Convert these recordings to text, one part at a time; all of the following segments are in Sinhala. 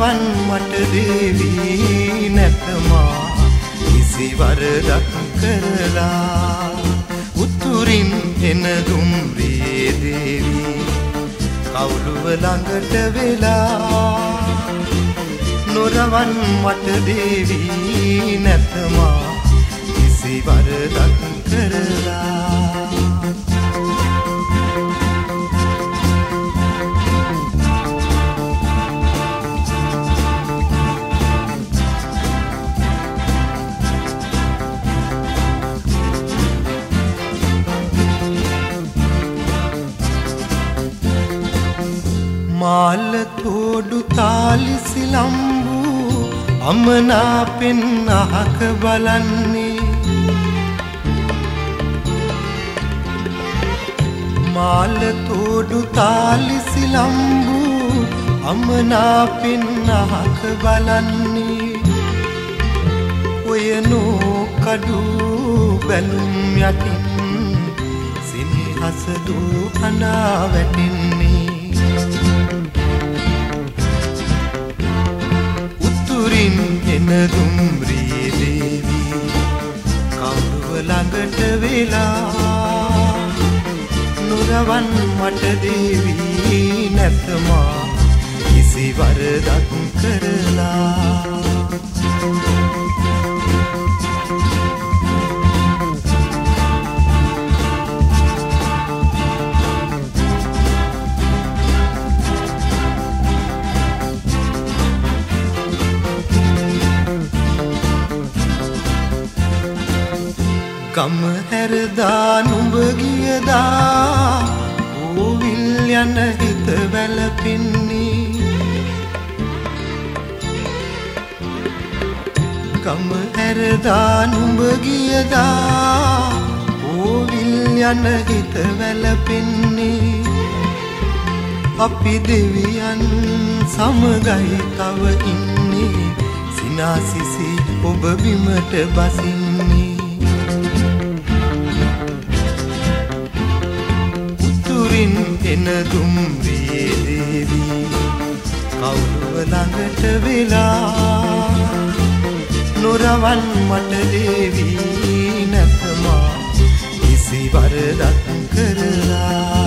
නොරවන් මට දේවී නැතමා. කිසි වරදක් කරලා උතුරින් එන දුම්රියේ දේවී. කවුළුව ළඟට වෙලා නොරවන් මට දේවී නැතමා. කිසි වරදක් කරලා මාල්ල තෝඩු තාලි සිලම්බු අමනාපෙන් අහක බලන්නේ. මාල්ල තෝඩු තාලි සිලම්බු අමනාපෙන් අහක බලන්නේ. ඔයනෝ කඩු බැලුම් යටින් සිනහසදූ හනා වැටෙන්නේ. උතුරින් එන දුම්රියේ දේවී කවුරුව ළඟට වෙලා? නොරවන් මට දේවී නැතමා කිසි වරදක් කරලා? ගම හැරදා නුඹ ගියදා ඕවිල් යන හිත වැලපෙන්නේ ගම හැරදා නුඹ ගියදා ඕවිල් යන හිත වැලපෙන්නේ අපි දෙවියන් සමගයි තව ඉන්නේ. සිනාසිසි ඔබ බිමට බසින්නේ එන දුම්රියේ දේවී. කවුරුව ළඟට වෙලා නොරවන් මට දේවී නැතමා. කිසි වරදක් කරලා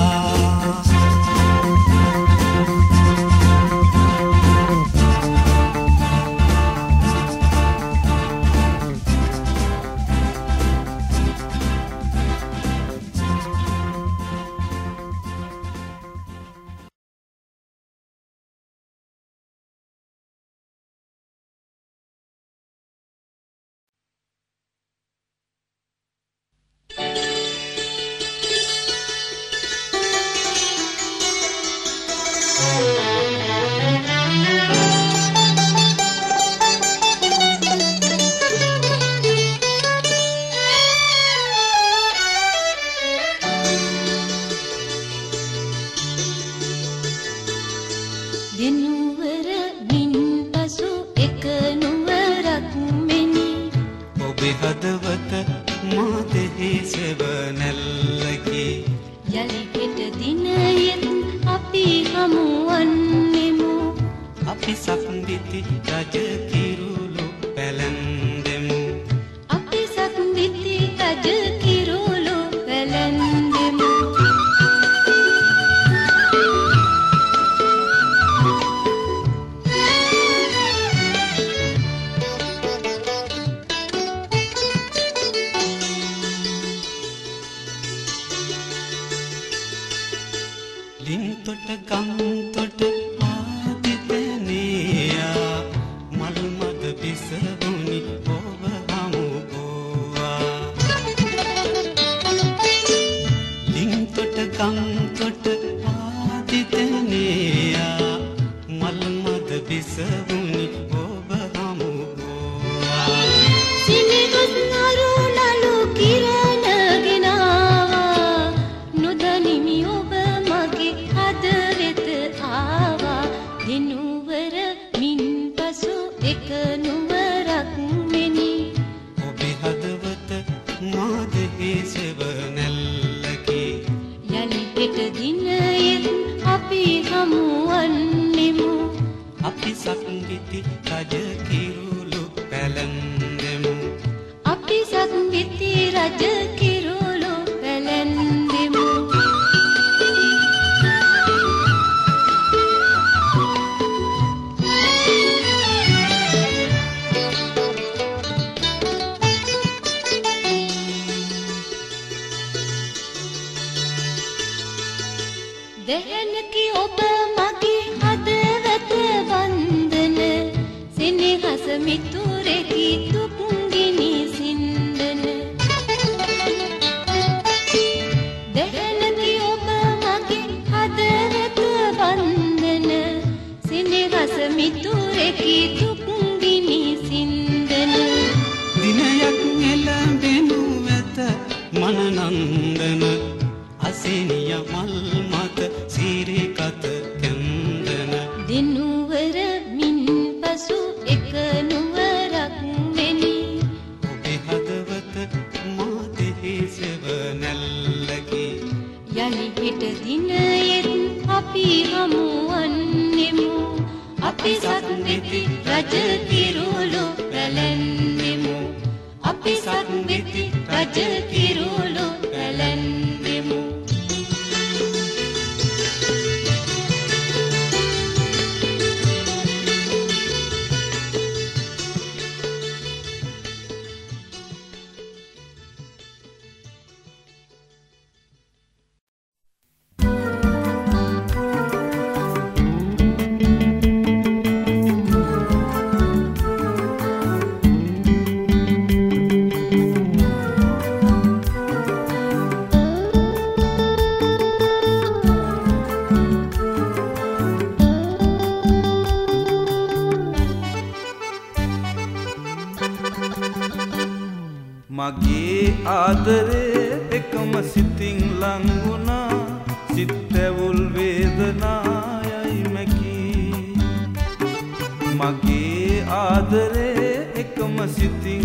ලින්තොට ගම්තොට ආදිතනයා මල් මද කිරුළු පැලන්දෙමු. අපි සක්විති රජ කිරුළු සක්විති රජ කිරුළු පැලැන්නෙමු අපි සක්විති රජ කිරුළු ආදරේ එකම සිතින් ලංගුණා සිත්තැවුල් වේදනායයි මැකී. මගේ ආදරේ එකම සිතින්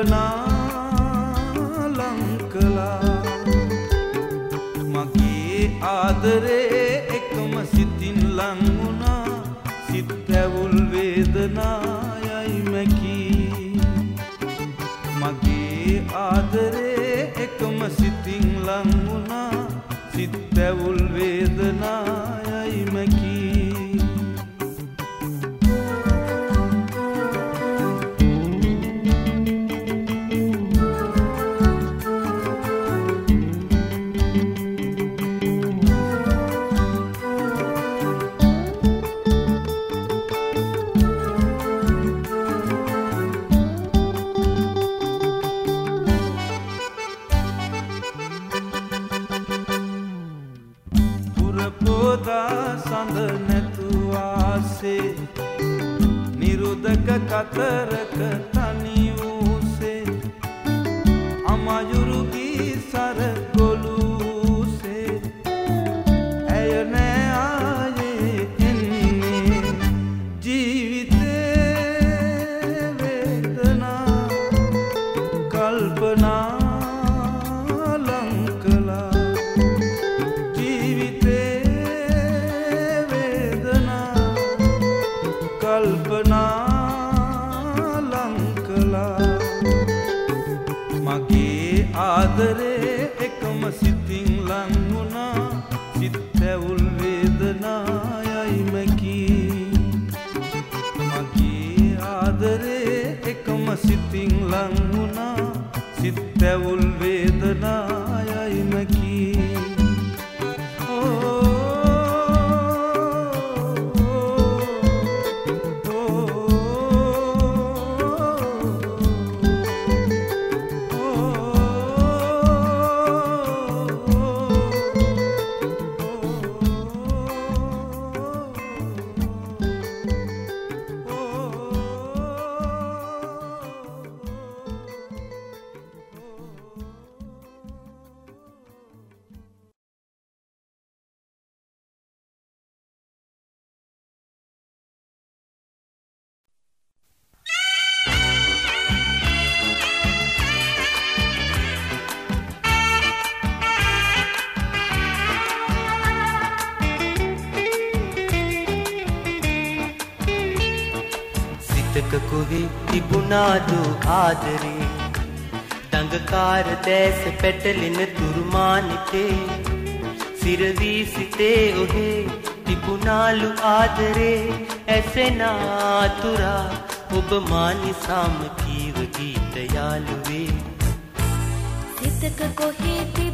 කල්පනා ලංකලා. මගේ ආදරේ එකම සිතින් ලංවුණා සිත් ඇවුල් වේදනායයි මැකී. මගේ ආදරේ එකම සිතින් ලංවුණා සිත් ඇවුල් වේදනායයි ඇවුල් වේදනායයිමකී සිතක කොහේ තිබුණාදු ආදරේ. දඟකාර දැස පැටලෙන තුරුමානිතේ සිරවී සිතේ ඔහේ තිබුණාලු ආදරේ. ඇසෙනාතුරා ඔබ මානිසාම කීව ගීත යාළුවේ. සිතක කොහේ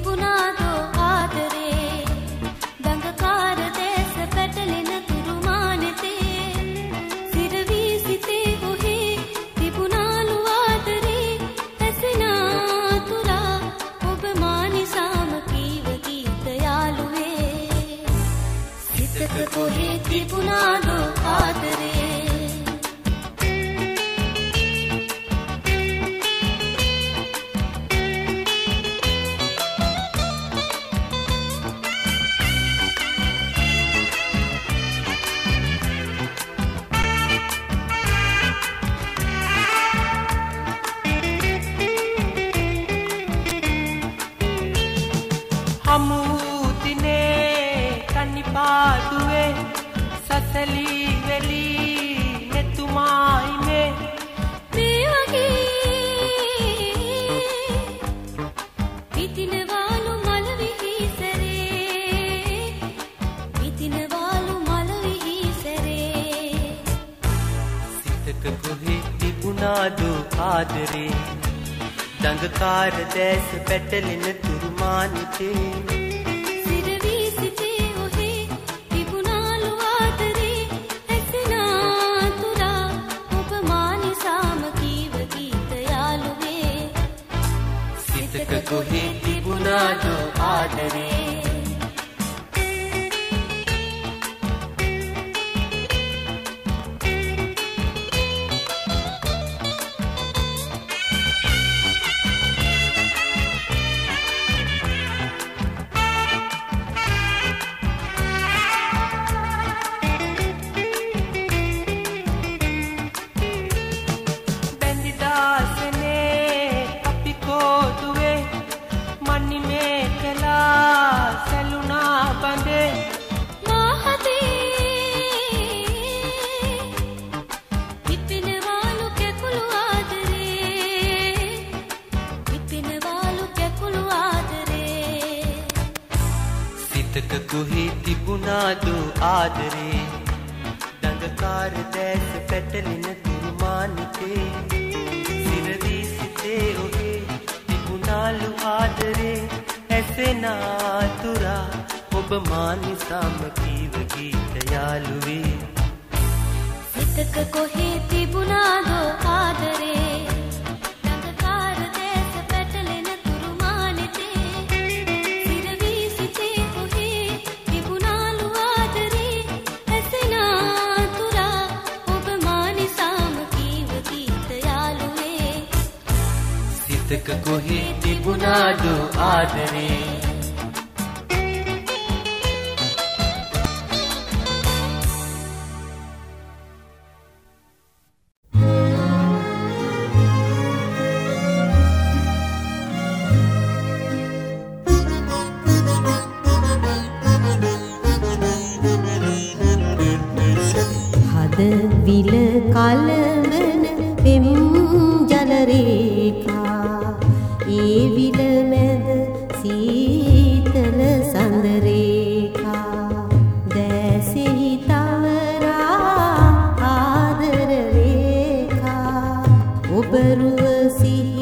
දඟකාර දැස පැටලෙන තුරුමානිතේ සිරවී සිතේ ඔහේ තිබුණාලු ආදරේ ඇසෙනාතුරා ඔබ මානිසාම කීව ගීත යාළුවේ සිතක කොහේ තිබුණාදු ආදරේ? ඇසෙනාතුරා ඔබ මානිසාම කීව ගීත යාළුවේ? සිතක කොහේ තිබුණාදෝ ආදරේ? සිතක කොහේ තිබුණාදු ආදරේ? براسه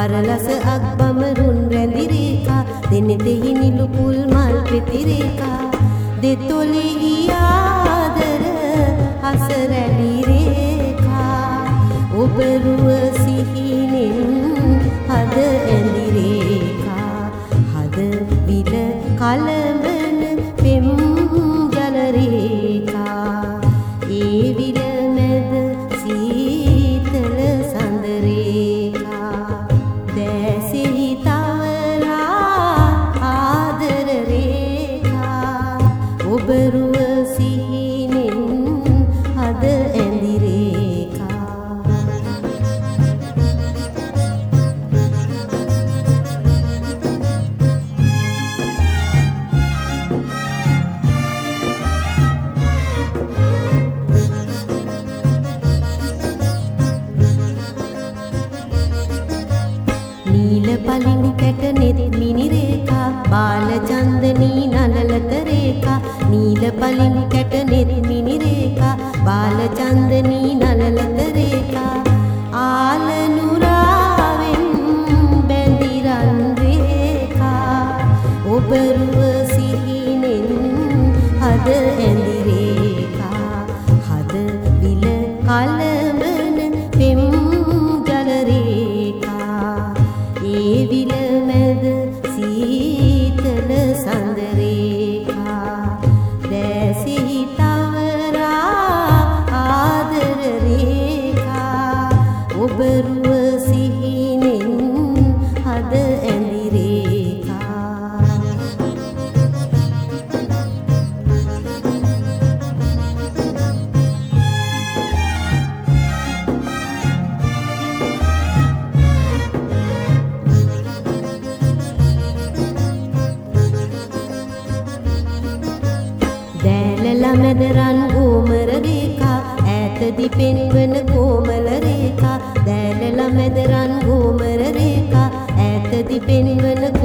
පරලස අක්බමරුන් රැඳිරේකා. දෙනෙතෙහි නිලුපුල් මල් පෙතිරේකා. දෙතොලෙහියා රන් ගෝමර රේකා ඈතදි පෙන්වන කෝමල රේකා දැනලා මැද රන් ගෝමර රේකා ඈතදි පෙන්වන